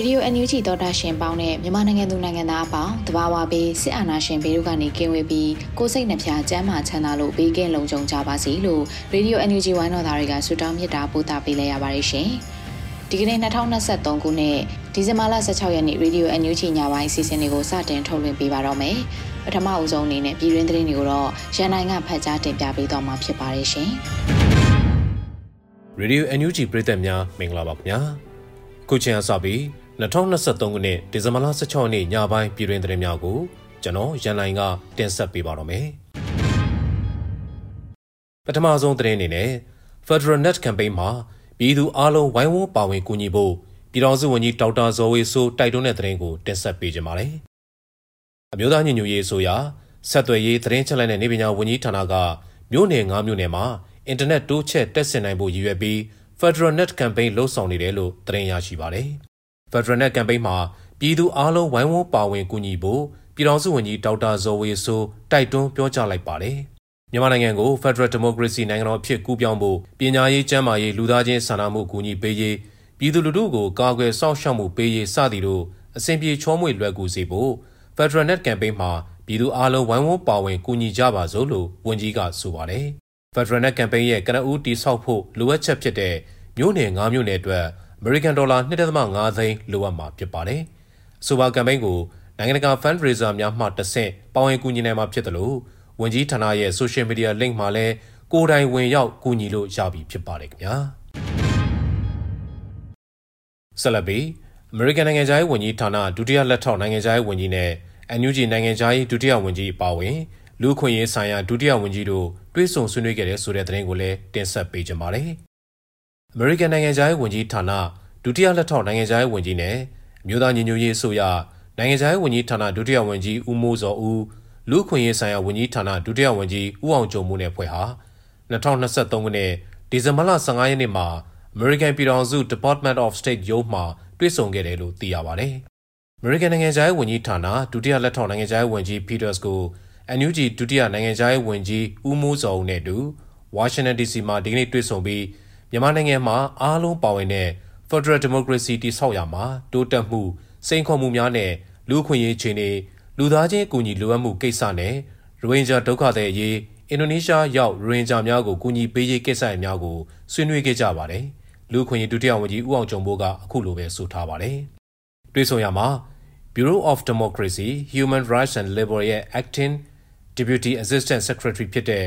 Radio NUG သောတာရှင်ပေါင်းနဲ့မြန်မာနိုင်ငံသူနိုင်ငံသားအပေါင်းတဘာဝပေးစစ်အာဏာရှင်ဘေးတို့ကနေကင်းဝေးပြီးကိုစိတ်နှဖျားစမ်းမချမ်းသာလို့ဘေးကင်းလုံခြုံကြပါစေလို့ Radio NUG ဝိုင်းတော်သားတွေကဆုတောင်းမေတ္တာပို့သပေးလိုက်ရပါတယ်ရှင်။ဒီကနေ့2023ခုနှစ်ဒီဇင်ဘာလ16ရက်နေ့ Radio NUG ညပိုင်းအစီအစဉ်လေးကိုစတင်ထုတ်လွှင့်ပေးပါတော့မယ်။ပထမအဦးဆုံးအနေနဲ့ပြည်တွင်းသတင်းတွေကိုတော့ရန်နိုင်ကဖတ်ကြားတင်ပြပေးတော့မှာဖြစ်ပါတယ်ရှင်။ Radio NUG ပြည်သက်များမင်္ဂလာပါခင်ဗျာ။ခုချိန်အစပြီး 2023ခုနှစ်ဒီဇင်ဘာလ16ရက်နေ့ညပိုင်းပြည်တွင်သတင်းများကိုကျွန်တော်ရန်နိုင်ကတင်ဆက်ပေးပါတော့မယ်။ပထမဆုံးသတင်းအနေနဲ့ Federal Net Campaign မှာပြည်သူအလုံးဝိုင်းဝန်းပါဝင်ကူညီဖို့ပြည်တော်စုဝန်ကြီးဒေါက်တာဇော်ဝေဆိုးတိုက်တွန်းတဲ့သတင်းကိုတင်ဆက်ပေးကြပါမယ်။အမျိုးသားညီညွတ်ရေးအစိုးရဆက်သွယ်ရေးသတင်းချက်လက်နဲ့နေပညာဝန်ကြီးဌာနကမြို့နယ်၅မြို့နယ်မှာအင်တာနက်တိုးချဲ့တက်ဆင်နိုင်ဖို့ရည်ရွယ်ပြီး Federal Net Campaign လှုပ်ဆောင်နေတယ်လို့သတင်းရရှိပါတယ်။ Federal Net Campaign မှာပြည်သူအလုံးဝိုင်းဝန်းပါဝင်ကူညီဖို့ပြည်ထောင်စုဝန်ကြီးဒေါက်တာဇော်ဝေဆိုးတိုက်တွန်းပြောကြားလိုက်ပါတယ်။မြန်မာနိုင်ငံကို Federal Democracy နိုင်ငံတော်အဖြစ်ကူးပြောင်းဖို့ပညာရေးကျန်းမာရေးလူသားချင်းစာနာမှုကူညီပေးရေးပြည်သူလူထုကိုကာကွယ်စောင့်ရှောက်မှုပေးရေးစသည်တို့အစဉ်ပြေချောမွေ့လွယ်ကူစေဖို့ Federal Net Campaign မှာပြည်သူအလုံးဝိုင်းဝန်းပါဝင်ကူညီကြပါစို့လို့ဝန်ကြီးကဆိုပါတယ်။ Federal Net Campaign ရဲ့ကနဦးတိဆောက်ဖို့လိုအပ်ချက်ဖြစ်တဲ့မြို့နယ်၅မြို့နယ်အတွက် အမေရိကန်ဒေါ်လာ2.5သိန်းလိုအပ်မှာဖြစ်ပါတယ်။အဆိုပါကမ်ပိန်းကိုနိုင်ငံတကာ fundraiser များမှတဆင့်ပေါဝင်ကူညီနိုင်မှာဖြစ်တယ်လို့ဝန်ကြီးဌာနရဲ့ social media link မှာလည်းကိုယ်တိုင်ဝင်ရောက်ကူညီလို့ရပြီဖြစ်ပါတယ်ခင်ဗျာ။ဆက်လက်ပြီးအမေရိကန်နိုင်ငံသားရေးဝန်ကြီးဌာနဒုတိယလက်ထောက်နိုင်ငံသားရေးဝန်ကြီးနဲ့ NUG နိုင်ငံသားရေးဒုတိယဝန်ကြီးအပါအဝင်လူခွင့်ရေးဆိုင်ရာဒုတိယဝန်ကြီးတို့တွဲဆုံဆွေးနွေးခဲ့တဲ့ဆိုတဲ့သတင်းကိုလည်းတင်ဆက်ပေးကြပါမယ်။ အမေရိကန်နိုင်ငံသားရေးဝန်ကြီးဌာနဒုတိယလက်ထောက်နိုင်ငံသားရေးဝန်ကြီးနဲ့အမျိုးသားညီညွတ်ရေးအစိုးရနိုင်ငံသားရေးဝန်ကြီးဌာနဒုတိယဝန်ကြီးဦးမိုးစောဦးလူခွင့်ရေးဆိုင်ရာဝန်ကြီးဌာနဒုတိယဝန်ကြီးဦးအောင်ကျော်မိုးနဲ့ဖွဲ့ဟာ2023ခုနှစ်ဒီဇင်ဘာလ15ရက်နေ့မှာ American ပြည်ထောင်စု Department of State ရုံးမှတွေ့ဆုံခဲ့တယ်လို့သိရပါတယ်။ American နိုင်ငံသားရေးဝန်ကြီးဌာနဒုတိယလက်ထောက်နိုင်ငံသားရေးဝန်ကြီး Peters ကို NUG ဒုတိယနိုင်ငံသားရေးဝန်ကြီးဦးမိုးစောဦးနဲ့အတူ Washington DC မှာဒီကနေ့တွေ့ဆုံပြီး မြန်မာနိုင်ငံမှာအားလုံးပါဝင်တဲ့ Federal Democracy တည်ဆောက်ရာမှာတိုးတက်မှုစိန်ခေါ်မှုများနဲ့လူ့အခွင့်အရေးအခြေအနေလူသားချင်းအကူအညီလိုအပ်မှုကိစ္စနဲ့ရိုဟင်ဂျာဒုက္ခသည်အရေးအင်ဒိုနီးရှားရောက်ရိုဟင်ဂျာများကိုကူညီပေးရေးကိစ္စအများကိုဆွေးနွေးခဲ့ကြပါတယ်။လူ့အခွင့်အရေးဒုတိယဝန်ကြီးဦးအောင်ကျော်မိုးကအခုလိုပဲဆိုထားပါတယ်။တွေ့ဆုံရမှာ Bureau of Democracy, Human Rights and Labor ရဲ့ Acting Deputy Assistant Secretary ဖြစ်တဲ့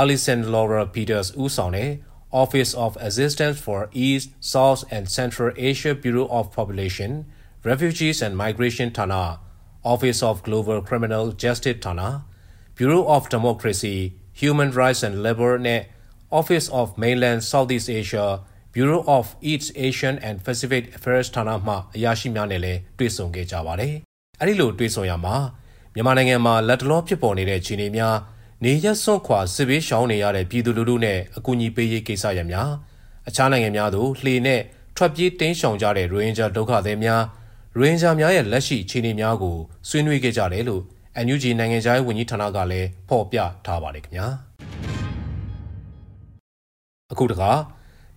Alison Laura Peters ဦးဆောင်တဲ့ Office of Assistance for East, South and Central Asia Bureau of Population, Refugees and Migration Thana, Office of Global Criminal Justice Thana, Bureau of Democracy, Human Rights and Labor နဲ့ Office of Mainland Southeast Asia, Bureau of East Asian and Pacific Affairs ဌာနမှအရာရှိများနဲ့လည်းတွေ့ဆုံခဲ့ကြပါတယ်။အဲဒီလိုတွေ့ဆုံရမှာမြန်မာနိုင်ငံမှာလက်တလောဖြစ်ပေါ်နေတဲ့ခြေအနေများ နေရက်စွန့်ခွာစစ်ဘေးရှောင်နေရတဲ့ပြည်သူလူထုနဲ့အကူအညီပေးရေးကိစ္စရပ်များအခြားနိုင်ငံများသို့လှေနဲ့ထွက်ပြေးတင်းရှောင်ကြတဲ့ရိုဟင်ဂျာဒုက္ခသည်များရိုဟင်ဂျာများရဲ့လက်ရှိအခြေအနေများကိုဆွေးနွေးခဲ့ကြတယ်လို့ NUG နိုင်ငံခြားရေးဝန်ကြီးဌာနကလည်းဖော်ပြထားပါတယ်ခင်ဗျာအခုတခါ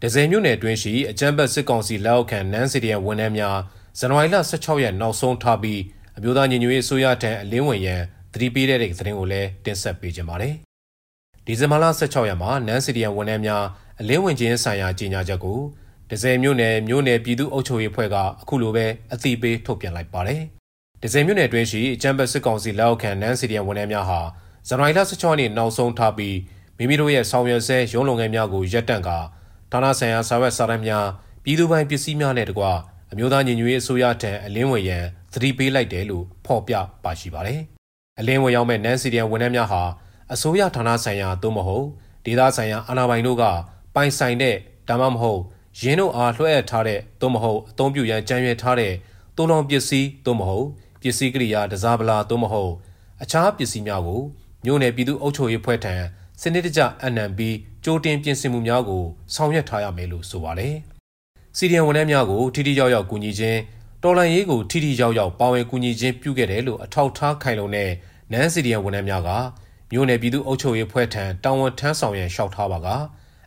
ဒဇယ်မြို့နယ်အတွင်းရှိအကြမ်းဖက်စစ်ကောင်စီလက်အောက်ခံနန်းစီဒီယန်ဝန်ထမ်းများဇန်နဝါရီလ16ရက်နောက်ဆုံးထားပြီးအမျိုးသားညီညွတ်ရေးအစိုးရထံအလင်းဝင်ရန် သတိပေးတဲ့သတင်းကိုလည်းတင်ဆက်ပေးကြပါမယ်။ဒီဇင်ဘာလ16ရက်မှာနန်းစီဒီယန်ဝန်ထမ်းများအလင်းဝင်ခြင်းဆိုင်ရာကြေညာချက်ကိုဒဇယ်မြို့နယ်မြို့နယ်ပြည်သူ့အုပ်ချုပ်ရေးဖွဲ့ကအခုလိုပဲအသိပေးထုတ်ပြန်လိုက်ပါတယ်။ဒဇယ်မြို့နယ်အတွင်းရှိအကြံပတ်စစ်ကောင်စီလက်အောက်ခံနန်းစီဒီယန်ဝန်ထမ်းများဟာဇန်နဝါရီလ16ရက်နေ့နောက်ဆုံးထားပြီးမိမိတို့ရဲ့ဆောင်ရွက်ဆဲရုံးလုပ်ငန်းများကိုရပ်တန့်ကာဌာနဆိုင်ရာစာရွက်စာတမ်းများပြည်သူပိုင်ပစ္စည်းများနဲ့တကွအမျိုးသားညီညွတ်ရေးအစိုးရထံအလင်းဝင်ရန်သတိပေးလိုက်တယ်လို့ဖော်ပြပါရှိပါတယ်။ အလင်းဝင်ရောက်မဲ့နန်းစီဒီယန်ဝန်ထမ်းများဟာအစိုးရဌာနဆိုင်ရာသို့မဟုတ်ဒေသဆိုင်ရာအာဏာပိုင်တို့ကပိုင်ဆိုင်တဲ့ဒါမှမဟုတ်ရင်းတို့အားလွှဲအပ်ထားတဲ့သို့မဟုတ်အသုံးပြုရန်ကြံရွယ်ထားတဲ့သုံးလောင်ပစ္စည်းသို့မဟုတ်ပစ္စည်းကိရိယာတစားပလာသို့မဟုတ်အခြားပစ္စည်းများကိုမြို့နယ်ပြည်သူ့အုပ်ချုပ်ရေးဖွဲ့ထံစနစ်တကျအနံပြီးကြိုတင်ပြင်ဆင်မှုများကိုဆောင်ရွက်ထားရမယ်လို့ဆိုပါတယ်။စီဒီယန်ဝန်ထမ်းများကိုထိထိရောက်ရောက်ကူညီခြင်း တော်လန်ရေးကိုထိထိရောက်ရောက်ပါဝင်ကူညီခြင်းပြုခဲ့တယ်လို့အထောက်ထားခိုင်လုံတဲ့နန်းစီဒီယန်ဝန်ထမ်းများကမြို့နယ်ပြည်သူ့အုပ်ချုပ်ရေးဖွဲ့ထံတာဝန်ထမ်းဆောင်ရန်လျှောက်ထားပါက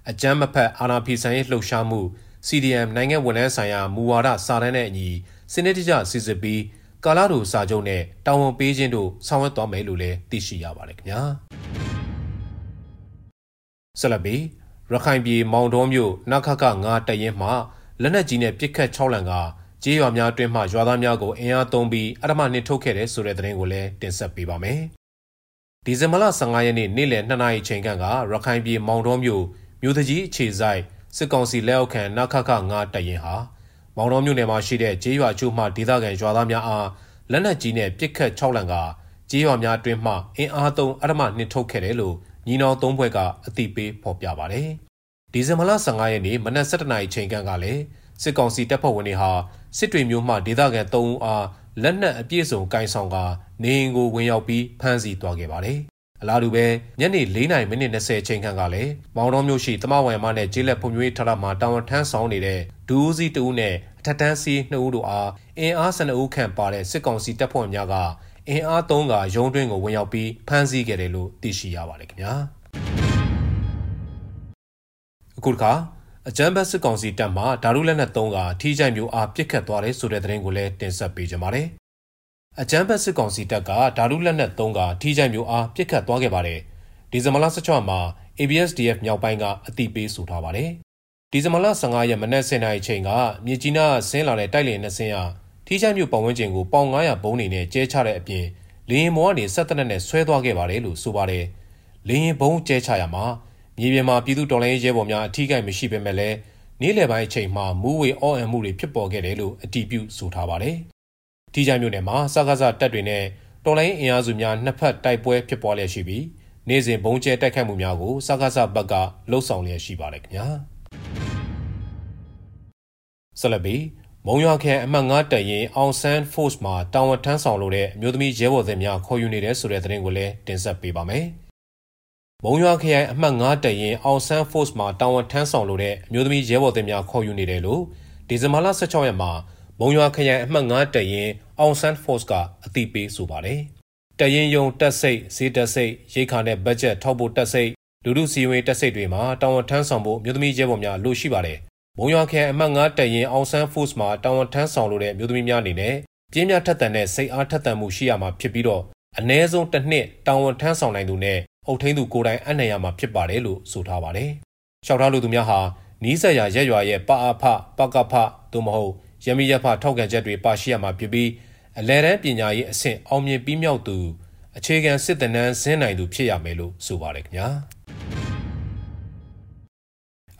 အကြမ်းမဖက်အာဏာဖီဆန်ရေးလှုပ်ရှားမှု CDM နိုင်ငံဝန်ထမ်းဆိုင်ရာမူဝါဒစာတမ်းနဲ့အညီစနစ်တကျစစ်စစ်ပြီးကာလာတို့စာချုပ်နဲ့တာဝန်ပေးခြင်းတို့ဆောင်ရွက်သွားမယ်လို့လည်းသိရှိရပါတယ်ခင်ဗျာဆလဘီရခိုင်ပြည်မောင်တော်မြို့နခခ9တရင်မှလက်နက်ကြီးနဲ့ပစ်ခတ်6လံက ကြေးရွာများအတွင်းမှရွာသားများကိုအင်အားသုံးပြီးအရမနှင်ထုတ်ခဲ့တဲ့ဆိုတဲ့သတင်းကိုလည်းတင်ဆက်ပေးပါမယ်ဒီဇင်ဘာလ15ရက်နေ့နေ့လယ်2နာရီချိန်ခန့်ကရခိုင်ပြည်မောင်တော်မြို့မြို့တကြီးအခြေဆိုင်စစ်ကောင်စီလက်အောက်ခံနခခ9တရင်ဟာမောင်တော်မြို့နယ်မှာရှိတဲ့ကျေးရွာချို့မှဒေသခံရွာသားများအားလက်နက်ကြီးနဲ့ပစ်ခတ်6လံကကျေးရွာများအတွင်းမှအင်အားသုံးအရမနှင်ထုတ်ခဲ့တယ်လို့ညီနောင်သုံးဘွဲကအသိပေးဖော်ပြပါတယ်။ဒီဇင်ဘာလ15ရက်နေ့မနက်7:00နာရီချိန်ကလည်း စစ်ကောင်စီတပ်ဖွဲ့ဝင်တွေဟာစစ်တွေမျိုးမှဒေသခံ3ဦးအားလက်နက်အပြည့်စုံကင်ဆောင်ကနေအိမ်ကိုဝင်ရောက်ပြီးဖမ်းဆီးသွားခဲ့ပါတယ်။အလားတူပဲညနေ4:30မိနစ်20ချိန်ခန့်ကလည်းမောင်တော်မြို့ရှိတမဝိုင်မနဲ့ကျေးလက်ဖွံ့ဖြိုးရေးထားတာမှာတာဝန်ထမ်းဆောင်နေတဲ့ဒူးစီတူနဲ့အထက်တန်းစီ2ဦးတို့အားအင်အား12ဦးခန့်ပါတဲ့စစ်ကောင်စီတပ်ဖွဲ့များကအင်အား3ကရုံးတွင်းကိုဝင်ရောက်ပြီးဖမ်းဆီးခဲ့တယ်လို့သိရှိရပါတယ်ခင်ဗျာအခုတခါ အကြမ်းဖက်စစ်ကောင်စီတပ်မှဓာတုလက်နက်3ကထီးချိုင်မျိုးအားပစ်ခတ်သွားတယ်ဆိုတဲ့သတင်းကိုလည်းတင်ဆက်ပေးကြပါမယ်အကြမ်းဖက်စစ်ကောင်စီတပ်ကဓာတုလက်နက်3ကထီးချိုင်မျိုးအားပစ်ခတ်သွားခဲ့ပါတယ်ဒီဇင်ဘာလ16မှာ ABSDF မြောက်ပိုင်းကအတိပေးဆိုထားပါတယ်ဒီဇင်ဘာလ15ရက်မနက်7:00နာရီချိန်ကမြစ်ကြီးနားဆင်းလာတဲ့တိုက်လေနှစ်စင်းဟာထီးချိုင်မျိုးပတ်ဝန်းကျင်ကိုပေါင်900ဘုံးနေနဲ့ကျဲချတဲ့အပြင်လေရင်မောကနေဆက်တက်နဲ့ဆွဲသွားခဲ့ပါတယ်လို့ဆိုပါတယ်လေရင်ဘုံကျဲချရမှာ မြေပြင်မှာပြည်သူတော်လှန်ရေးရဲဘော်များအထီးကိုက်မရှိပေမဲ့လည်းနေ့လယ်ပိုင်းအချိန်မှာမူးဝေအော်အံမှုတွေဖြစ်ပေါ်ခဲ့တယ်လို့အတည်ပြုဆိုထားပါတယ်။ထီးချိုင်မြို့နယ်မှာစကားစတပ်တွေနဲ့တော်လိုင်းအင်အားစုများနှစ်ဖက်တိုက်ပွဲဖြစ်ပွားလျက်ရှိပြီးနေ့စဉ်ဘုံကျဲတိုက်ခိုက်မှုများကိုစကားစဘက်ကလှုပ်ဆောင်လျက်ရှိပါတယ်ခင်ဗျာ။ဆလဘီမုံရွာခရိုင်အမှတ်9တပ်ရင်အောင်ဆန်း Force မှာတာဝန်ထမ်းဆောင်လို့တဲ့အမျိုးသမီးရဲဘော်တွေများခေါ်ယူနေတဲ့ဆိုတဲ့သတင်းကိုလည်းတင်ဆက်ပေးပါမယ်။ မုံရွာခရိုင်အမှတ်9တရင်အောင်ဆန်း Force မှာတာဝန်ထမ်းဆောင်လို့တဲ့အမျိုးသမီးရဲဘော်တွေများခေါ်ယူနေတယ်လို့ဒီဇင်ဘာလ16ရက်မှာမုံရွာခရိုင်အမှတ်9တရင်အောင်ဆန်း Force ကအသိပေးဆိုပါတယ်။တရင်ယုံတက်စိတ်ဈေးတက်စိတ်ရိတ်ခါနဲ့ဘတ်ဂျက်ထောက်ဖို့တက်စိတ်လူမှုစီဝင်တက်စိတ်တွေမှာတာဝန်ထမ်းဆောင်ဖို့မြို့သမီးရဲဘော်များလို့ရှိပါတယ်။မုံရွာခရိုင်အမှတ်9တရင်အောင်ဆန်း Force မှာတာဝန်ထမ်းဆောင်လို့တဲ့မြို့သမီးများအနေနဲ့ပြင်းပြထက်သန်တဲ့စိတ်အားထက်သန်မှုရှိရမှာဖြစ်ပြီးတော့အ ਨੇ ဆုံးတစ်နှစ်တာဝန်ထမ်းဆောင်နိုင်သူနဲ့ အုပ်ထိန်းသူကိုယ်တိုင်အနှံ့ရမှာဖြစ်ပါတယ်လို့ဆိုထားပါတယ်။လျှောက်ထားလူသူများဟာနီးစပ်ရာရက်ရွာရဲ့ပအဖပကဖသို့မဟုတ်ရမီရဖထောက်ခံချက်တွေပါရှိရမှာဖြစ်ပြီးအလဲတန်းပညာရေးအဆင့်အောင်မြင်ပြီးမြောက်သူအခြေခံစစ်တနန်းဇင်းနိုင်သူဖြစ်ရမယ်လို့ဆိုပါတယ်ခင်ဗျာ။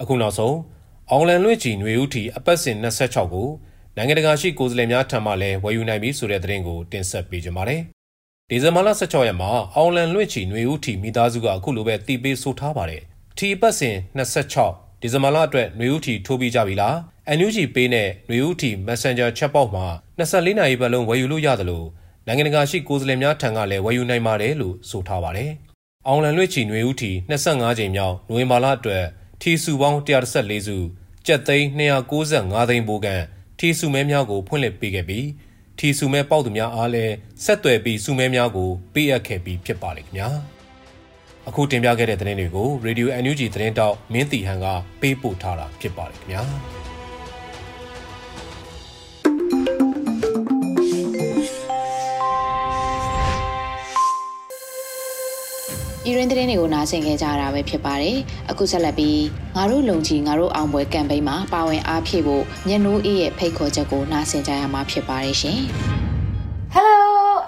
အခုနောက်ဆုံးအောင်လန်လွင့်ချီຫນွေဦးထီအပတ်စဉ်26ကိုနိုင်ငံတကာရှိကိုယ်စားလှယ်များထံမှလည်းဝယ်ယူနိုင်ပြီဆိုတဲ့သတင်းကိုတင်ဆက်ပေးကြပါမယ်။ ဒီဇင်ဘာလ16ရက်မှာအောင်လန်လွင့်ချီຫນွေဦးထီမိသားစုကအခုလိုပဲတီးပေးဆိုထားပါတယ်။ထီပတ်စဉ်26ဒီဇင်ဘာလအတွက်ຫນွေဦးထီထိုးပြီးကြပြီလား။ NUG ပေးနဲ့ຫນွေဦးထီ Messenger Chatbot မှာ24နာရီပတ်လုံးဝယ်ယူလို့ရတယ်လို့နိုင်ငံတကာရှိကိုယ်စားလှယ်များထံကလည်းဝယ်ယူနိုင်ပါတယ်လို့ဆိုထားပါတယ်။အောင်လန်လွင့်ချီຫນွေဦးထီ25ချိန်မြောက်နိုဝင်ဘာလအတွက်ထီစုပေါင်း114စုကျပ်သိန်း295သိန်းပိုကန်ထီစုမဲများကိုဖွင့်လှစ်ပေးခဲ့ပြီး ထီစုမဲပေါက်သူများအားလည်းဆက်သွယ်ပြီးစုမဲများကိုပေးအပ်ခဲ့ပြီးဖြစ်ပါလေခင်ဗျာအခုတင်ပြခဲ့တဲ့သတင်းတွေကို Radio NUG သတင်းတောက်မင်းတီဟန်ကပေးပို့ထားတာဖြစ်ပါတယ်ခင်ဗျာ ပြည်ရင်းသတင်းတွေကိုနားဆင်ခဲ့ကြတာပဲဖြစ်ပါတယ်အခုဆက်လက်ပြီးငါတို့လုံကြီးငါတို့အောင်ပွဲကမ်ပိန်းမှာပါဝင်အားဖြည့်ဖို့ညနိုးအေးရဲ့ဖိတ်ခေါ်ချက်ကိုနားဆင်ကြရမှာဖြစ်ပါတယ်ရှင် Hello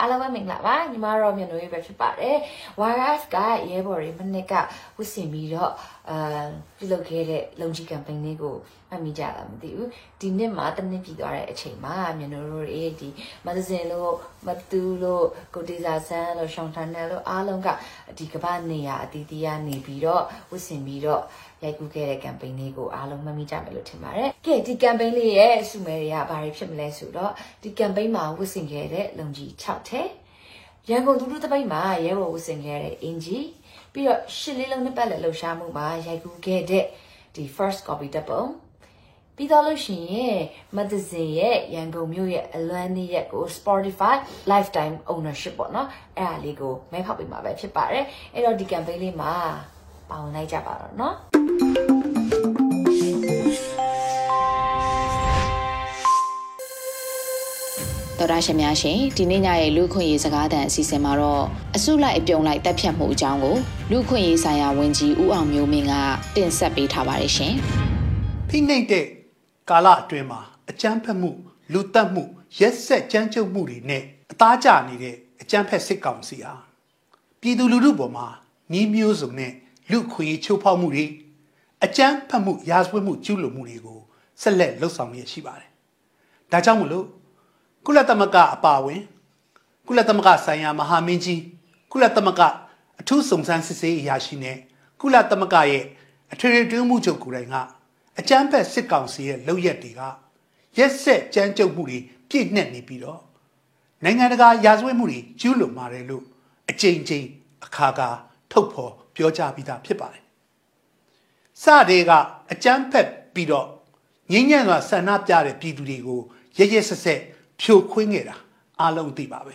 အားလုံးပဲမင်္ဂလာပါညီမတို့မြန်လို့ရပဲဖြစ်ပါတယ် YF ကရဲဘော်တွေမနစ်ကဝစ်စင်ပြီးတော့ အာပြုလုပ်ခဲ့တဲ့လုံကြီး campaign လေးကိုမှတ်မိကြတာမသိဘူးဒီနှစ်မှာတနစ်ပြည်သွားတဲ့အချိန်မှာမြန်တို့တွေဒီမဂဇင်းလို့မတူလို့ကိုတီဇာဆန်းလို့ရှောင်းထန်နယ်လို့အားလုံးကဒီကမ္ဘာနေရာအတီးတီးကနေပြီးတော့ဝစ်စင်ပြီးတော့ရိုက်ကူးခဲ့တဲ့ campaign လေးကိုအားလုံးမှတ်မိကြမယ်လို့ထင်ပါတယ်။ကဲဒီ campaign လေးရဲ့အစုမဲတွေကဘာတွေဖြစ်မလဲဆိုတော့ဒီ campaign မှာဝစ်စင်ခဲ့တဲ့လုံကြီး6ထဲရန်ကုန်ဒုတိယတပိတ်မှာရဲဘော်ဝစ်စင်ခဲ့တဲ့အင်ဂျီ ပြီးတော့ရှစ်လေးလုံးနှစ်ပတ်လည်လှူရှားမှုမှာရိုက်ကူးခဲ့တဲ့ဒီ first copy တပ်ပုံပြီးတော့လို့ရှိရင်မဒဇင်ရဲ့ရန်ကုန်မြို့ရဲ့အလွမ်းနေ့ရက်ကို Spotify lifetime ownership ပေါ့နော်အဲ့ဒါလေးကိုမဲဖောက်ပေးမှာပဲဖြစ်ပါတယ်အဲ့တော့ဒီ campaign လေးမှာပါဝင်လိုက်ကြပါတော့เนาะ တော်ရရှင်များရှင်ဒီနေ့ညရဲ့လူခွင့်ရေးစကားသံအစီအစဉ်မှာတော့အစုလိုက်အပြုံလိုက်တက်ဖြတ်မှုအကြောင်းကိုလူခွင့်ရေးဆိုင်ရာဝန်ကြီးဦးအောင်မျိုးမင်းကတင်ဆက်ပေးထားပါတယ်ရှင်။ဖိနှိပ်တဲ့ကာလအတွင်းမှာအကြမ်းဖက်မှုလူတက်မှုရက်ဆက်ကြမ်းကြုတ်မှုတွေနဲ့အသားကျနေတဲ့အကြမ်းဖက်စစ်ကောင်စီဟာပြည်သူလူထုပေါ်မှာညီးမျိုးစုံနဲ့လူခွေချိုးဖောက်မှုတွေအကြမ်းဖက်မှုရာဇဝတ်မှုကျူးလွန်မှုတွေကိုဆက်လက်လှုပ်ဆောင်ရရှိပါတယ်။ဒါကြောင့်မလို့ ကုလသမဂ္ဂအပါအဝင်ကုလသမဂ္ဂဆိုင်ရာမဟာမင်းကြီးကုလသမဂ္ဂအထူးစုံစမ်းစစ်ဆေးအရာရှိနဲ့ကုလသမဂ္ဂရဲ့အထွေထွေတွင်းမှုချုပ်ကိုယ်တိုင်ကအကြမ်းဖက်စစ်ကောင်စီရဲ့လုပ်ရက်တွေကရက်ဆက်ကြမ်းကြုတ်မှုတွေပြည့်နှက်နေပြီးတော့နိုင်ငံတကာရာဇဝတ်မှုတွေကျူးလွန်ပါတယ်လို့အကြိမ်ကြိမ်အခါခါထုတ်ဖော်ပြောကြားပြီးသားဖြစ်ပါတယ်။စတဲ့ကအကြမ်းဖက်ပြီးတော့ငြိမ်းချမ်းစွာဆန္ဒပြတဲ့ပြည်သူတွေကိုရရဆက်ဆက် ဖြိုခွင်းခဲ့တာအားလုံးသိပါပဲ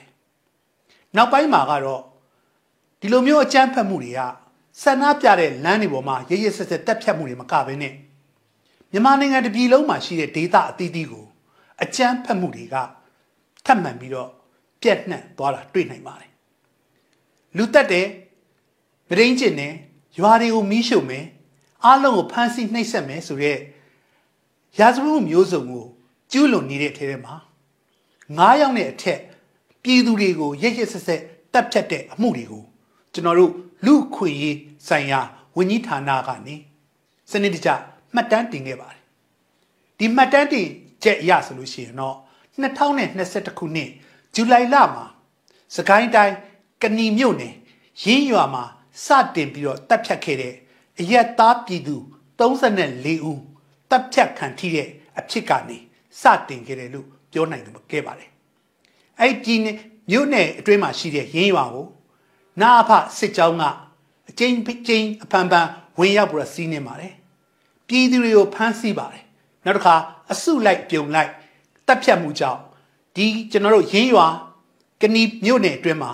နောက်ပိုင်းမှာကတော့ဒီလိုမျိုးအကြမ်းဖက်မှုတွေကဆန္ဒပြတဲ့လမ်းတွေပေါ်မှာရရဆက်ဆက်တက်ဖြတ်မှုတွေမကဘဲနဲ့မြန်မာနိုင်ငံတပြည်လုံးမှာရှိတဲ့ဒေသအသီးသီးကိုအကြမ်းဖက်မှုတွေကထပ်မံပြီးတော့ပြက်နှံ့သွားတာတွေ့နိုင်ပါတယ်လူတက်တယ်မရင်းကျင်တယ်ရွာတွေကိုမီးရှို့မယ်အားလုံးကိုဖမ်းဆီးနှိပ်စက်မယ်ဆိုတဲ့ရာဇဝတ်မှုမျိုးစုံကိုကျူးလွန်နေတဲ့ထဲထဲမှာ 9ယောက်နဲ့အထက်ပြည်သူတွေကိုရရဆက်ဆက်တပ်ဖြတ်တဲ့အမှုတွေကိုကျွန်တော်တို့လူခွေရေးဆိုင်ရာဝန်ကြီးဌာနကနေစနစ်တကျမှတ်တမ်းတင်ခဲ့ပါတယ်ဒီမှတ်တမ်းတင်ချက်အရဆိုလို့ရှိရင်တော့2021ခုနှစ်ဇူလိုင်လမှာစကိုင်းတိုင်းကဏီမြို့နယ်ရင်းရွာမှာစတင်ပြီးတော့တပ်ဖြတ်ခဲ့တဲ့အရက်သားပြည်သူ34ဦးတပ်ဖြတ်ခံထိတဲ့အဖြစ်ကနေစတင်ခဲ့တယ်လို့ ပြောနိုင်ခဲ့ပါတယ်အဲ့ဒီမြို့နယ်အတွင်းမှာရှိတဲ့ရင်းရွာကိုနာအဖစစ်ကြောင်းကအကျဉ်းကျင်းအဖန်ဖန်ဝင်ရောက်ပြီးတော့စီးနေပါတယ်ပြည်သူတွေကိုဖမ်းဆီးပါတယ်နောက်တစ်ခါအစုလိုက်ပြုံလိုက်တပ်ဖြတ်မှုကြောင့်ဒီကျွန်တော်တို့ရင်းရွာကဏီမြို့နယ်အတွင်းမှာ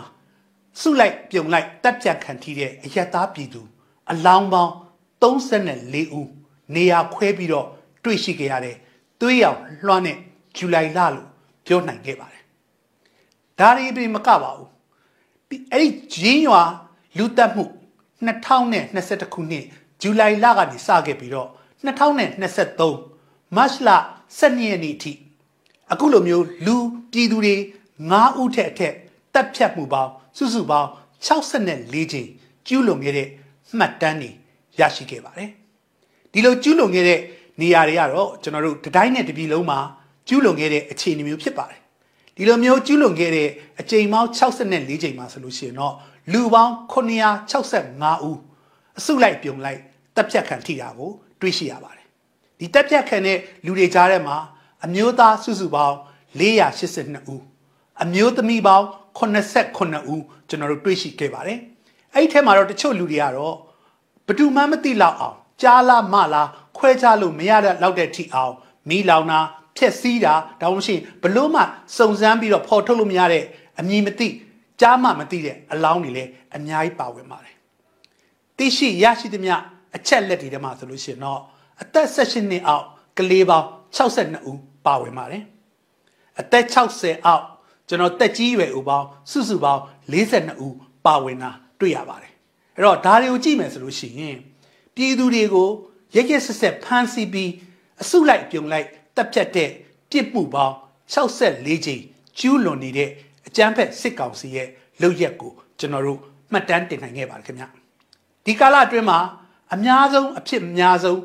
စုလိုက်ပြုံလိုက်တပ်ဖြတ်ခံထိတဲ့အယက်သားပြည်သူအလောင်းပေါင်း34ဦးနေရာခွဲပြီးတော့တွေ့ရှိခဲ့ရတဲ့သွေးရောင်လွှမ်းတဲ့ ဇူလိုင်လလို့ပြောနိုင်ခဲ့ပါတယ်ဒါတွေပြင်မကပါဘူးအဲ့ဒီဂျင်းရွာလူတက်မှု2021ခုနှစ်ဇူလိုင်လကနေစခဲ့ပြီးတော့2023မတ်လ12ရက်နေ့အထိအခုလိုမျိုးလူပြည်သူတွေ9ဦးထက်အထက်တပ်ဖြတ်မှုပေါင်းစုစုပေါင်း64ချိန်ကျူးလွန်ခဲ့တဲ့မှတ်တမ်းတွေရရှိခဲ့ပါတယ်ဒီလိုကျူးလွန်ခဲ့တဲ့နေရာတွေကတော့ကျွန်တော်တို့တတိုင်းနဲ့တပြည်လုံးမှာ ကျူးလွန်ခဲ့တဲ့အခြေအနေမျိုးဖြစ်ပါတယ်ဒီလိုမျိုးကျူးလွန်ခဲ့တဲ့အကြိမ်ပေါင်း64ချိန်မှာဆိုလို့ရှိရင်တော့လူပေါင်း965ဦးအစုလိုက်ပြုံလိုက်တပ်ဖြတ်ခံထိတာကိုတွေ့ရှိရပါတယ်ဒီတက်ပြတ်ခံတဲ့လူတွေကြားထဲမှာအမျိုးသားစုစုပေါင်း482ဦးအမျိုးသမီးပေါင်း89ဦးကျွန်တော်တို့တွေ့ရှိခဲ့ပါတယ်အဲ့ဒီထဲမှာတော့တချို့လူတွေကတော့ဘသူမှမသိလောက်အောင်ကြားလားမလားခွဲခြားလို့မရတဲ့လောက်တဲ့ထိအောင်မီးလောင်တာ ဖြက်စီးတာဒါမှမဟုတ်ဘလို့မှစုံစမ်းပြီးတော့ဖော်ထုတ်လို့မရတဲ့အမည်မသိကြားမှမသိတဲ့အလောင်းတွေလည်းအများကြီးပါဝင်ပါတယ်သိရှိရရှိသမျှအချက်လက်တွေထဲမှာဆိုလို့ရှိရင်တော့အသက်16နှစ်အောက်ကလေးပေါင်း62ဦးပါဝင်ပါတယ်အသက်60အောက်ကျွန်တော်တက်ကြီးရွယ်ဦးပေါင်းစုစုပေါင်း42ဦးပါဝင်တာတွေ့ရပါတယ်အဲ့တော့ဒါတွေကိုကြည့်မယ်ဆိုလို့ရှိရင်ပြည်သူတွေကိုရက်ရက်ဆက်ဆက်ဖမ်းဆီးပြီးအစုလိုက်ပြုံလိုက် တပ်ဖြတ်တဲ့ပြစ်မှုပေါင်း64ကြိမ်ကျူးလွန်နေတဲ့အကြမ်းဖက်စစ်ကောင်စီရဲ့လုပ်ရက်ကိုကျွန်တော်တို့မှတ်တမ်းတင်နိုင်ခဲ့ပါတယ်ခင်ဗျဒီကာလအတွင်းမှာအများဆုံးအဖြစ်အများဆုံး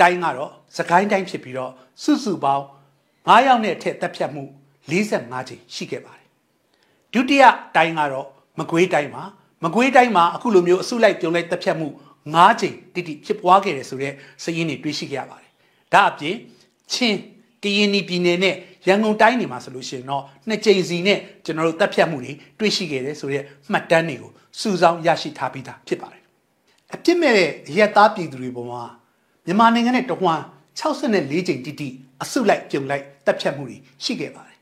တိုင်းကတော့စကိုင်းတိုင်းဖြစ်ပြီးတော့စုစုပေါင်း9ယောက်နဲ့အထက်တပ်ဖြတ်မှု45ကြိမ်ရှိခဲ့ပါတယ်ဒုတိယတိုင်းကတော့မကွေးတိုင်းမှာမကွေးတိုင်းမှာအခုလိုမျိုးအစုလိုက်ပြုံလိုက်တပ်ဖြတ်မှု9ကြိမ်တိတိဖြစ်ပွားခဲ့တယ်ဆိုတော့စည်ရင်းတွေတွေ့ရှိခဲ့ရပါတယ်ဒါအပြင် ချင်းကရင်ပြည်နယ်နဲ့ရန်ကုန်တိုင်းနေမှာဆိုလို့ရှိရင်တော့နှစ်ကြိမ်စီနဲ့ကျွန်တော်တို့တပ်ဖြတ်မှုတွေတွေ့ရှိခဲ့တယ်ဆိုတော့မှတ်တမ်းတွေကိုစုဆောင်းရရှိထားပြီးသားဖြစ်ပါတယ်အပြစ်မဲ့တဲ့ရက်သားပြည်သူတွေပေါ်မှာမြန်မာနိုင်ငံနဲ့တဝမ်း64ကြိမ်တိတိအစုလိုက်ပြုံလိုက်တပ်ဖြတ်မှုတွေရှိခဲ့ပါတယ်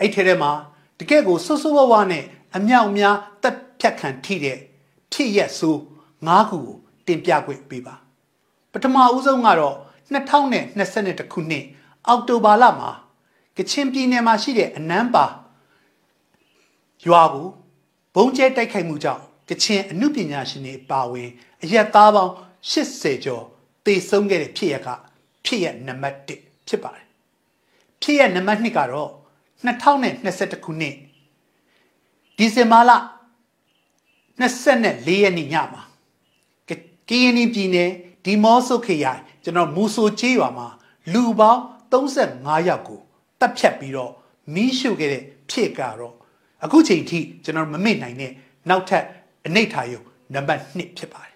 အဲ့ထဲထဲမှာတကယ့်ကိုဆွဆွဝဝနဲ့အမြောက်များတပ်ဖြတ်ခံထိတဲ့ဖြစ်ရက်ဆိုး၅ခုကိုတင်ပြခွင့်ပေးပါပထမဦးဆုံးကတော့ 2022ခုနှစ်အောက်တိုဘာလမှာကချင်ပြည်နယ်မှာရှိတဲ့အနန်းပါရွာကိုဘုံကျဲတိုက်ခိုက်မှုကြောင့်ကချင်အမှုပညာရှင်တွေပါဝင်အရက်သားပေါင်း80ကျော်တေဆုံးခဲ့တဲ့ဖြစ်ရကဖြစ်ရနံပါတ်1ဖြစ်ပါတယ်ဖြစ်ရနံပါတ်2ကတော့2021ခုနှစ်ဒီဇင်ဘာလ24ရက်နေ့ညမှာကရင်ပြည်နယ်ဒီမော့ဆုခရိုင် ကျွန်တော်မူဆိုချေးရွာမှာလူပေါင်း35ယောက်ကိုတပ်ဖြတ်ပြီးတော့မီးရှို့ခဲ့တဲ့ဖြစ်ကတော့အခုချိန်ထိကျွန်တော်မမေ့နိုင်တဲ့နောက်ထပ်အနိဋ္ဌာယုံနံပါတ်2ဖြစ်ပါတယ်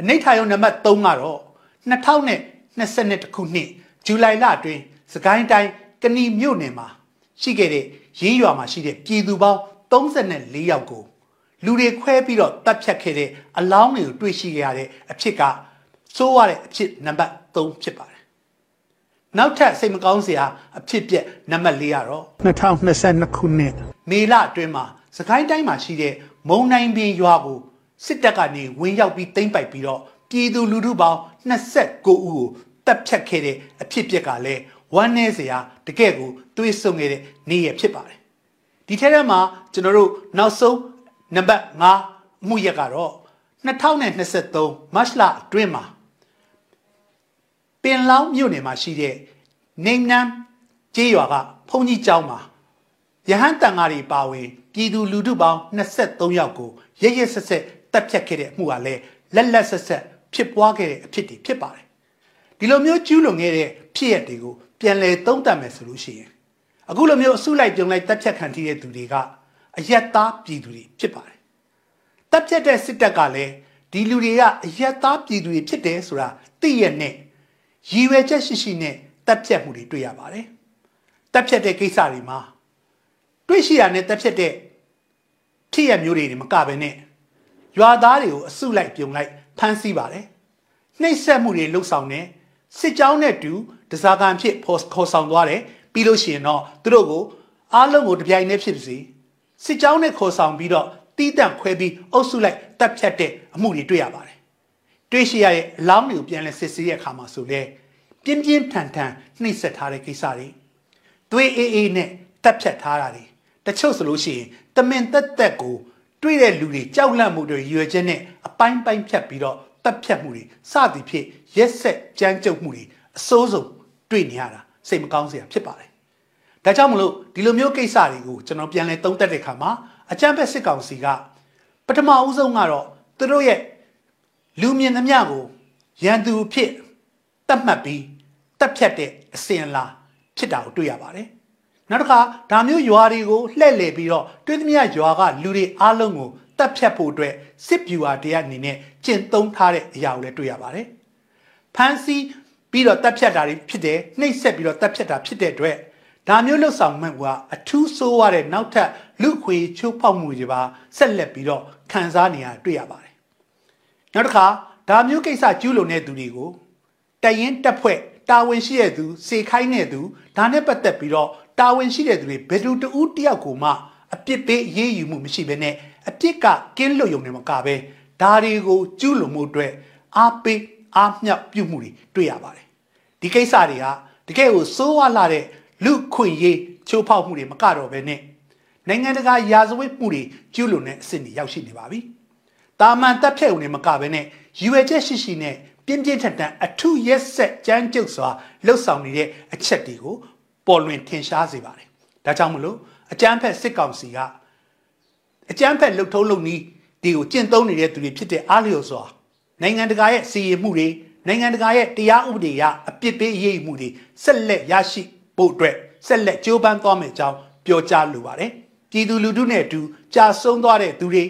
အနိဋ္ဌာယုံနံပါတ်3ကတော့2022ခုနှစ်ဇူလိုင်လအတွင်းစကိုင်းတိုင်းကဏီမြို့နယ်မှာရှိခဲ့တဲ့ရင်းရွာမှာရှိတဲ့ပြည်သူပေါင်း34ယောက်ကိုလူတွေခွဲပြီးတော့တပ်ဖြတ်ခဲ့တဲ့အလောင်းတွေကိုတွေ့ရှိရတဲ့အဖြစ်က စိုးရတဲ့အဖြစ်နံပါတ်3ဖြစ်ပါတယ်နောက်ထပ်စိတ်မကောင်းစရာအဖြစ်ပြက်နံပါတ်4ကတော့2022ခုနှစ်မေလအတွင်းမှာစကိုင်းတိုင်းမှာရှိတဲ့မုံနိုင်ပင်ရွာကိုစစ်တပ်ကနေဝင်ရောက်ပြီးသိမ်းပိုက်ပြီးတော့ပြည်သူလူထုပေါင်း29ဦးကိုတပ်ဖြတ်ခဲ့တဲ့အဖြစ်ပြက်ကလည်းဝမ်းနည်းစရာတကယ့်ကိုတွေးဆုံခဲ့တဲ့နေ့ရက်ဖြစ်ပါတယ်ဒီထဲထဲမှာကျွန်တော်တို့နောက်ဆုံးနံပါတ်5မှုရက်ကတော့2023မတ်လအတွင်းမှာပ င်လောင်းမြို့နယ်မှာရှိတဲ့နေနန်းကျေးရွာကဘုန်းကြီးကျောင်းမှာရဟန်းတန်ဃာတွေပါဝင်ပြည်သူလူထုပေါင်း23ယောက်ကိုရရဆက်ဆက်တပ်ဖြတ်ခဲ့တဲ့အမှုကလည်းလက်လက်ဆက်ဆက်ဖြစ်ပွားခဲ့တဲ့အဖြစ်တွေဖြစ်ပါတယ်ဒီလိုမျိုးကျူးလွန်ခဲ့တဲ့ဖြစ်ရပ်တွေကိုပြန်လည်သုံးသပ်မယ်ဆိုလို့ရှိရင်အခုလိုမျိုးအစုလိုက်ပြုံလိုက်တပ်ဖြတ်ခံထိတဲ့သူတွေကအယက်သားပြည်သူတွေဖြစ်ပါတယ်တပ်ဖြတ်တဲ့စစ်တပ်ကလည်းဒီလူတွေကအယက်သားပြည်သူတွေဖြစ်တယ်ဆိုတာသိရနဲ့ ရည်ရွယ်ချက်ရှိရှိနဲ့တပ်ဖြတ်မှုတွေတွေ့ရပါတယ်တပ်ဖြတ်တဲ့ကိစ္စတွေမှာတွေ့ရှိရတဲ့တပ်ဖြတ်တဲ့ဖြစ်ရမျိုးတွေမကဘဲနဲ့ရွာသားတွေကိုအစုလိုက်ပြုံလိုက်ဖမ်းဆီးပါတယ်နှိပ်စက်မှုတွေလှုပ်ဆောင်နေစစ်ကြောင်းနဲ့တူတစားကန်ဖြစ်ခေါ်ဆောင်သွားတယ်ပြီးလို့ရှိရင်တော့သူတို့ကိုအားလုံးကိုတပြိုင်တည်းဖြစ်စီစစ်ကြောင်းနဲ့ခေါ်ဆောင်ပြီးတော့တီးတန့်ခွဲပြီးအုပ်စုလိုက်တပ်ဖြတ်တဲ့အမှုတွေတွေ့ရပါတယ် တွေ့ရှိရတဲ့အလောင်းတွေကိုပြန်လဲစစ်ဆေးရတဲ့အခါမှာဆိုလဲပြင်းပြင်းထန်ထန်နှိပ်စက်ထားတဲ့ကိစ္စတွေသွေးအေးအေးနဲ့တပ်ဖြတ်ထားတာတွေတချို့ဆိုလို့ရှိရင်တမင်သက်သက်ကိုတွေ့တဲ့လူတွေကြောက်လန့်မှုတွေရွယ်ချက်နဲ့အပိုင်းပိုင်းဖြတ်ပြီးတော့တပ်ဖြတ်မှုတွေစသည်ဖြင့်ရက်ဆက်ကြမ်းကြုတ်မှုတွေအစိုးဆုံးတွေ့နေရတာစိတ်မကောင်းစရာဖြစ်ပါတယ်။ဒါကြောင့်မလို့ဒီလိုမျိုးကိစ္စတွေကိုကျွန်တော်ပြန်လဲသုံးသပ်တဲ့အခါမှာအကြံဖက်စစ်ကောင်စီကပထမဦးဆုံးကတော့သူတို့ရဲ့ လူမြင်သမျှကိုရန်သူဖြစ်တတ်မှတ်ပြီးတပ်ဖြတ်တဲ့အစဉ်အလာဖြစ်တာကိုတွေ့ရပါတယ်။နောက်တစ်ခါဒါမျိုးရွာတွေကိုလှည့်လည်ပြီးတော့တွင်းသမျှရွာကလူတွေအားလုံးကိုတပ်ဖြတ်ဖို့အတွက်စစ်ဗျူဟာတရားအနေနဲ့ကျင့်သုံးထားတဲ့အရာကိုလည်းတွေ့ရပါတယ်။ဖမ်းဆီးပြီးတော့တပ်ဖြတ်တာတွေဖြစ်တယ်နှိပ်စက်ပြီးတော့တပ်ဖြတ်တာဖြစ်တဲ့အတွက်ဒါမျိုးလှုပ်ဆောင်မှကအထူးဆိုးရတဲ့နောက်ထပ်လူခွေချိုးဖောက်မှုတွေပါဆက်လက်ပြီးတော့ခံစားနေရတွေ့ရပါတယ်။ နောက်တစ်ခါဒါမျိုးကိစ္စကျူးလွန်တဲ့သူတွေကိုတရင်တက်ဖွဲ့တာဝန်ရှိတဲ့သူစေခိုင်းတဲ့သူဒါနဲ့ပတ်သက်ပြီးတော့တာဝန်ရှိတဲ့သူတွေဘယ်သူတူဦးတယောက်ကိုမှအပြစ်ပေးအေးအေးယူမှုမရှိဘဲနဲ့အပြစ်ကကင်းလွတ်ရုံနဲ့မကပဲဒါတွေကိုကျူးလွန်မှုအတွက်အားပေးအားမြောက်ပြုမှုတွေတွေ့ရပါတယ်ဒီကိစ္စတွေကတကယ်ကိုစိုးဝါလာတဲ့လူခွင့်ရေးချိုးဖောက်မှုတွေမကတော့ဘဲနဲ့နိုင်ငံတကာရာဇဝတ်မှုတွေကျူးလွန်တဲ့အဆင့်တွေရောက်ရှိနေပါပြီ တာမန်တက်ဖြတ်ုံနဲ့မကဘဲနဲ့ယူဝဲချက်ရှိရှိနဲ့ပြင်းပြင်းထန်ထန်အထုရက်ဆက်ကြမ်းကြုတ်စွာလှုပ်ဆောင်နေတဲ့အချက်တွေကိုပေါ်လွင်ထင်ရှားစေပါတယ်ဒါကြောင့်မလို့အကြမ်းဖက်စစ်ကောင်စီကအကြမ်းဖက်လှုပ်ထုံးလုပ်နည်းဒီကိုကျင့်သုံးနေတဲ့သူတွေဖြစ်တဲ့အားလျော်စွာနိုင်ငံတကာရဲ့စီရင်မှုတွေနိုင်ငံတကာရဲ့တရားဥပဒေအရအပြစ်ပေးအရေးယူမှုတွေဆက်လက်ရရှိဖို့အတွက်ဆက်လက်ကြိုးပမ်းသွားမယ်အကြောင်းပြောကြားလိုပါတယ်ပြည်သူလူထုနဲ့အတူကြာဆုံးသွားတဲ့သူတွေ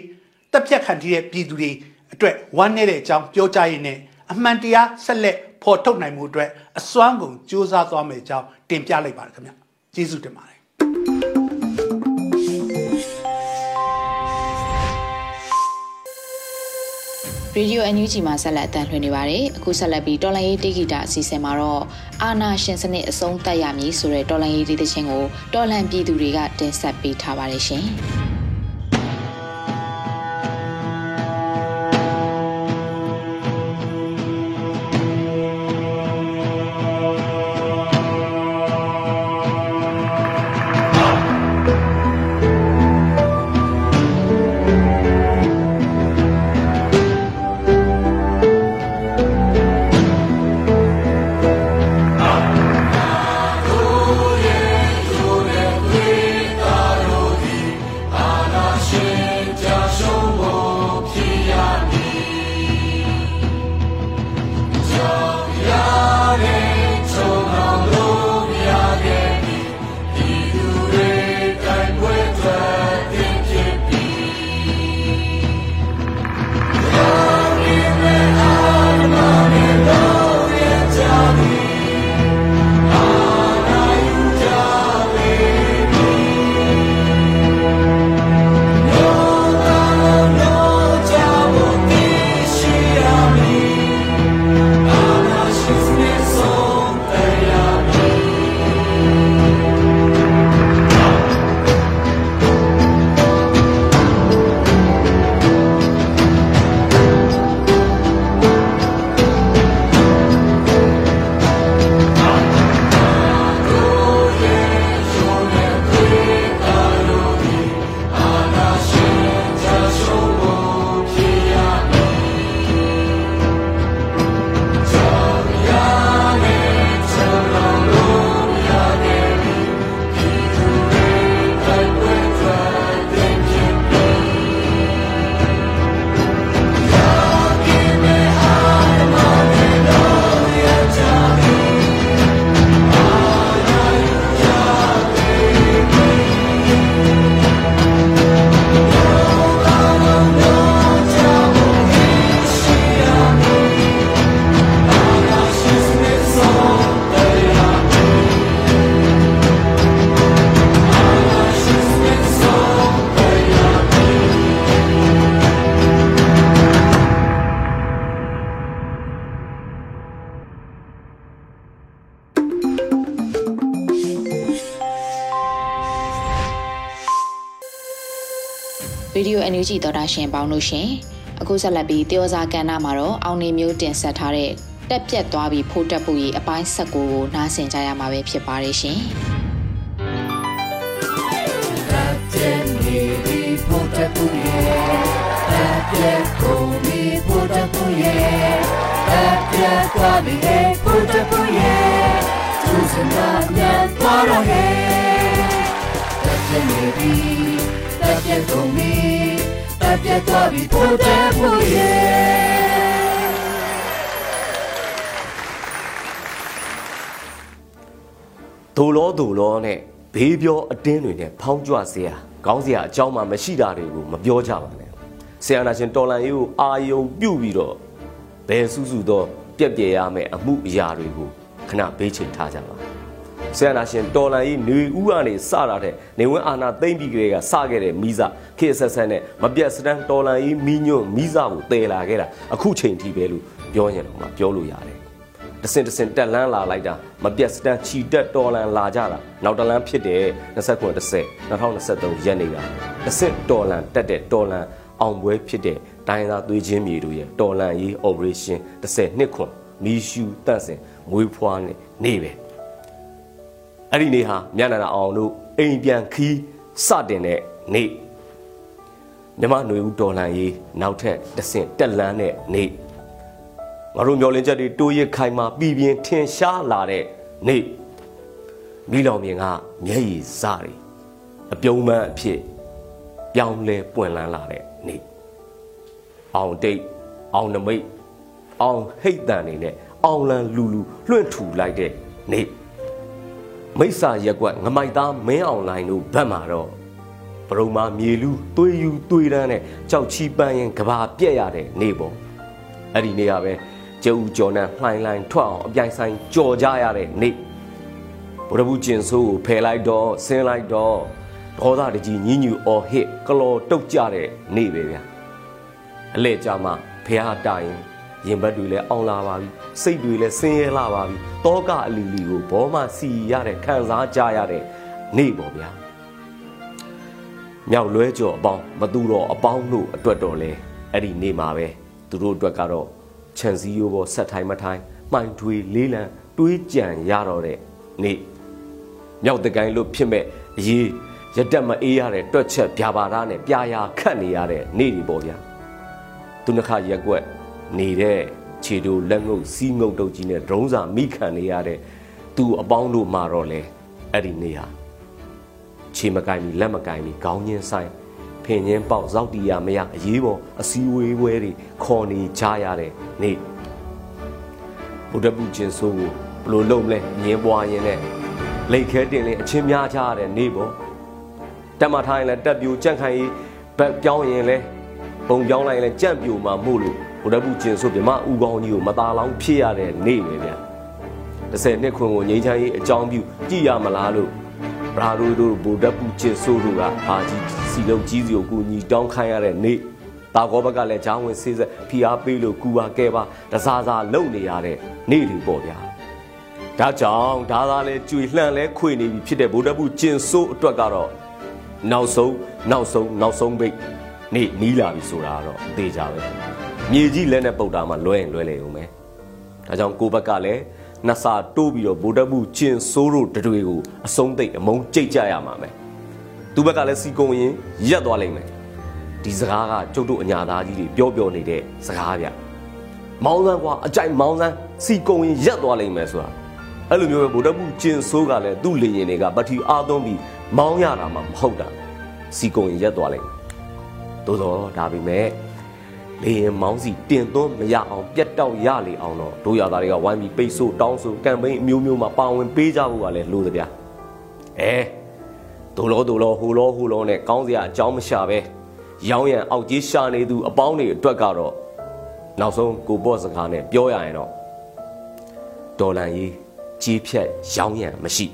တပ်ဖြတ်ခံထိတဲ့ပြည်သူတွေအတွက်ဝမ်းနည်းတဲ့အကြောင်းပြောကြားရင်းနဲ့အမှန်တရားဆက်လက်ဖော်ထုတ်နိုင်မှုအတွက်အစွမ်းကုန်ကြိုးစားသွားမယ်အကြောင်းတင်ပြလိုက်ပါတယ်ခင်ဗျကျေးဇူးတင်ပါတယ်ရေဒီယိုအန်ယူဂျီမှာဆက်လက်အသံလွှင့်နေပါတယ်အခုဆက်လက်ပြီးတော်လိုင်းရေးတေဂီတာအစီအစဉ်မှာတော့အာနာရှင်စနစ်အဆုံးသတ်ရမည်ဆိုတဲ့တော်လိုင်းရေးတေးသချင်းကိုတော်လန်ပြည်သူတွေကတင်ဆက်ပေးထားပါတယ်ရှင် ရေဒီယို NUG သောတာရှင်ပေါင်းလို့ရှင်အခုဆက်လက်ပြီးတယောစာကဏ္ဍမှာတော့အောင်နေမျိုးတင်ဆက်ထားတဲ့တက်ပြက်သွားပြီးဖိုးတက်ဖို့ရေးအပိုင်းဆက်ကိုနားဆင်ကြရမှာပဲဖြစ်ပါတယ်ရှင်တက်ပြက်နေပြီးဖိုးတက်ဖို့ရေးတက်ပြက်ကုန်ပြီးဖိုးတက်ဖို့ရေးတက်ပြက်သွားပြီးဖိုးတက်ဖို့ရေးသူစနာမြတ်သွားတော့ဟဲတက်ပြက်နေပြီးတက်ပြက်ကုန်ပြီး တက်ပြက်သွားပြီးဖိုးတက်ဖို့ရေးဒိုလောဒိုလောနဲ့ဘေးပြောအတင်းတွေနဲ့ဖောင်းကြွစရာခေါင်းစရာအကြောင်းမှမရှိတာတွေကိုမပြောကြပါနဲ့ဆရာနာရှင်တော်လန်ရေးကိုအာယုံပြုတ်ပြီးတော့ဘယ်စုစုသောပြက်ပြယ်ရမယ့်အမှုအရာတွေကိုခဏဘေးချိန်ထားကြပါ ဆရာနာရှင်တော်လန်ရေးနေဦးကနေစတာတဲ့နေဝင်းအာနာသိမ့်ပြီးကလေးကစခဲ့တဲ့မိစားခေဆက်ဆက်နဲ့မပြတ်စတန်းတော်လန်ရေးမိညွန့်မိစားကိုတည်လာခဲ့တာအခုချိန်ထိပဲလို့ပြောရင်တော့မှပြောလို့ရတယ်တစင်တစင်တက်လန်းလာလိုက်တာမပြတ်စတန်းချီတက်တော်လန်လာကြတာနောက်တလန်းဖြစ်တဲ့29 10 2023ရက်နေ့ကတစင်တော်လန်တက်တဲ့တော်လန်အောင်ပွဲဖြစ်တဲ့တိုင်းသားသွေးချင်းမြေတို့ရဲ့တော်လန်ရေး operation 10နှစ်ခွန်မီရှူတန့်စင်မွေးဖွားနဲ့နေပဲ အဲ့ဒီနေ့ဟာမြတ်နာအောင်တို့အိမ်ပြန်ခီးစတင်တဲ့နေ့မြမຫນွေဦးတော်လှန်ရေးနောက်ထပ်တဆင့်တက်လန်းတဲ့နေ့ငါတို့မျောလင်းချက်တွေတိုးရခိုင်မှာပြည်ပြင်းထင်ရှားလာတဲ့နေ့မိလောင်မြင်ကမျက်ရည်စတွေအပြုံးမအဖြစ်ပြောင်းလဲပွင့်လန်းလာတဲ့နေ့အောင်တိတ်အောင်နမိတ်အောင်ဟိတ်တန်နေနဲ့အောင်လန်လူလူလွှင့်ထူလိုက်တဲ့နေ့ မိစ္ဆာရက်ကွက်ငမိုက်သားမင်းအောင်လိုင်းတို့ဘက်မှာတော့ဘရုံမာမြေလူသွေးယူသွေးတန်းနဲ့ကြောက်ချီပန်းရင်ကဘာပြက်ရတဲ့နေ့ပေါ့အဲ့ဒီနေ့ကပဲကျူကျော်နဲ့လှိုင်းလှိုင်းထွက်အောင်အပြိုင်ဆိုင်ကြော်ကြရတဲ့နေ့ဘုရဘူးကျင်ဆိုးကိုဖယ်လိုက်တော့ဆင်းလိုက်တော့ဒေါသတကြီးညင်းညူအော်ဟစ်ကလော်တုတ်ကြတဲ့နေ့ပဲဗျာအလဲကြမှာဖះတိုင် ရင်ဘတ်တွေလည်းအောင်လာပါပြီစိတ်တွေလည်းဆင်းရဲလာပါပြီတောကအလီလီကိုဘောမစီရတဲ့ခံစားကြရတဲ့နေ့ပေါ့ဗျာမြောက်လွဲကြော်အပေါင်းမသူတော်အပေါင်းတို့အတွက်တော်လဲအဲ့ဒီနေ့မှာပဲသူတို့အတွက်ကတော့ခြံစည်းရိုးပေါ်ဆက်ထိုင်မထိုင်မှိုင်ထွေလေးလံတွေးကြံရတော့တဲ့နေ့မြောက်တကိုင်းလို့ဖြစ်မဲ့အရေးရတက်မအေးရတဲ့တွက်ချက်ပြာပါသားနဲ့ပြာရာခတ်နေရတဲ့နေ့တွေပေါ့ဗျာသူနှခရက်ွက် နေတဲ့ခြေတို့လက်ငုပ်စီးငုပ်တုပ်ကြီးနဲ့ဒရုံးစာမိခံနေရတဲ့သူအပေါင်းတို့မှာတော့လေအဲ့ဒီနေဟာခြေမကင်ပြီးလက်မကင်ပြီးခေါင်းညင်းဆိုင်ဖင်ညင်းပေါက်ဇောက်တီရမရအရေးပေါ်အစည်းဝေးဝဲတွေခေါ်နေကြရတဲ့နေ့ဘုဒ္ဓဘုချင်းဆိုးကိုဘလို့လုံးလဲငင်းပွားရင်နဲ့လိတ်ခဲတင်လင်းအချင်းများကြရတဲ့နေ့ပေါ့တက်မထားရင်လည်းတက်ပြူကြန့်ခိုင်ရေးဘက်ပြောင်းရင်လည်းပုံပြောင်းလိုက်ရင်လည်းကြန့်ပြူမှာမို့လို့ ဘုဒ္ဓဘုကျင်ဆိုပြမဥကောင်းကြီးကိုမသားလောင်းဖြစ်ရတဲ့နေ့ပဲဗျာ30နှစ်ခွင်ကိုငိမ့်ချမ်းရေးအကြောင်းပြုကြည်ရမလားလို့ဘရာရိုတို့ဘုဒ္ဓဘုကျင်ဆိုတို့ကအာကြီးစီလုံးကြီးစီကိုကူညီတောင်းခိုင်းရတဲ့နေ့တာကောဘက်ကလည်းဂျောင်းဝင်ဆေးဆက်ဖီအားပေးလို့ကူပါကဲပါတစားစားလုံနေရတဲ့နေ့တွေပေါ့ဗျာဒါကြောင့်ဒါသာလဲကြွေလှန့်လဲခွေနေပြီဖြစ်တဲ့ဗုဒ္ဓဘုကျင်ဆိုးအတွက်ကတော့နောက်ဆုံးနောက်ဆုံးနောက်ဆုံးပိတ်နေ့နီးလာပြီဆိုတာကတော့အသေးကြပဲ မြေကြီးလက်နဲ့ပုတ်တာမှလွဲရင်လွဲလေဦးမယ်ဒါကြောင့်ကိုဘက်ကလည်းနှစ်စာတိုးပြီးတော့ဗိုလ်တပ်မှုကျင်ဆိုးတို့တွေကိုအဆုံးသိပ်အမုန်းကြိတ်ကြရမှာမယ်သူဘက်ကလည်းစီကုံရင်ရက်သွားလိမ့်မယ်ဒီစကားကကျုပ်တို့အညာသားကြီးတွေပြောပြောနေတဲ့စကားဗျမောင်းစမ်းကွာအကြိုက်မောင်းစမ်းစီကုံရင်ရက်သွားလိမ့်မယ်ဆိုတာအဲ့လိုမျိုးပဲဗိုလ်တပ်မှုကျင်ဆိုးကလည်းသူ့လေရင်တွေကပထီအားသွင်းပြီးမောင်းရတာမှမဟုတ်တာစီကုံရင်ရက်သွားလိမ့်မယ်သို့တော့ဒါပေမဲ့ လေရင်မောင်းစီတင်သွန်းမရအောင်ပြတ်တောက်ရလေအောင်တော့တို့ရသားတွေကဝိုင်းပြီးပိတ်ဆို့တောင်းဆိုကမ်ပိန်းအမျိုးမျိုးမှာပါဝင်ပေးကြဖို့ကလည်းလိုသဗျာအဲဒိုလောဒိုလောဟိုလောဟိုလောနဲ့ကောင်းစရာအကြောင်းမရှာပဲရောင်းရံအောက်ကြီးရှာနေသူအပေါင်းတွေအတွက်ကတော့နောက်ဆုံးကိုပေါ့စကားနဲ့ပြောရရင်တော့ဒေါ်လာကြီးကြီးဖြတ်ရောင်းရံမရှိ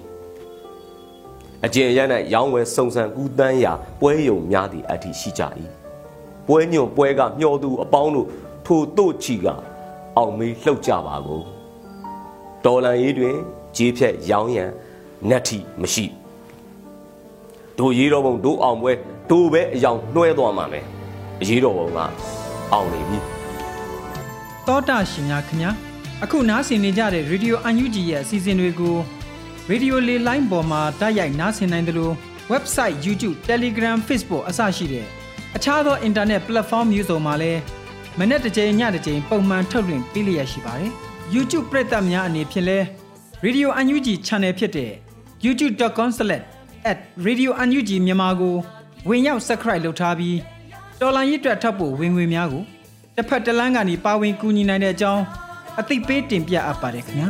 အကျဉ်ရ၌ရောင်းဝယ်စုံစံကူးတန်းရာပွဲယုံများသည့်အထိရှိကြ၏ ပွဲညွန့်ပွဲကမျှော်သူအပေါင်းတို့ထိုတို့ချီကအောင်မေးလှုပ်ကြပါကုန်တော်လန်ရေးတွင်ကြေးဖြက်ရောင်းရံနတ်ထီမရှိတို့ရေးတော်ဘုံတို့အောင်ပွဲတို့ပဲအယောင်နှွဲသွားမှာမယ်အရေးတော်ဘုံကအောင်နေပြီတောတာရှင်များခင်ဗျာအခုနားဆင်နေကြတဲ့ Radio UNG ရဲ့အစီအစဉ်တွေကို Radio လေလိုင်းပေါ်မှာတိုက်ရိုက်နားဆင်နိုင်တယ်လို့ website YouTube Telegram Facebook အစရှိတဲ့ အခြားသော internet platform မျိုးစုံမှာလည်းမနေ့တစ်ကြိမ်ညတစ်ကြိမ်ပုံမှန်ထုတ်လွှင့်ပေးလျက်ရှိပါတယ် YouTube ပရိသတ်များအနေဖြင့်လဲ Radio UNG Channel ဖြစ်တဲ့ youtube.com/radiounug မြန်မာကိုဝင်ရောက် subscribe လုပ်ထားပြီးတော်လိုင်းရစ်တွက်ထပ်ဖို့ဝင်ငွေများကိုတစ်ဖက်တစ်လမ်းကနေပါဝင်ကူညီနိုင်တဲ့အကြောင်းအသိပေးတင်ပြအပ်ပါတယ်ခင်ဗျာ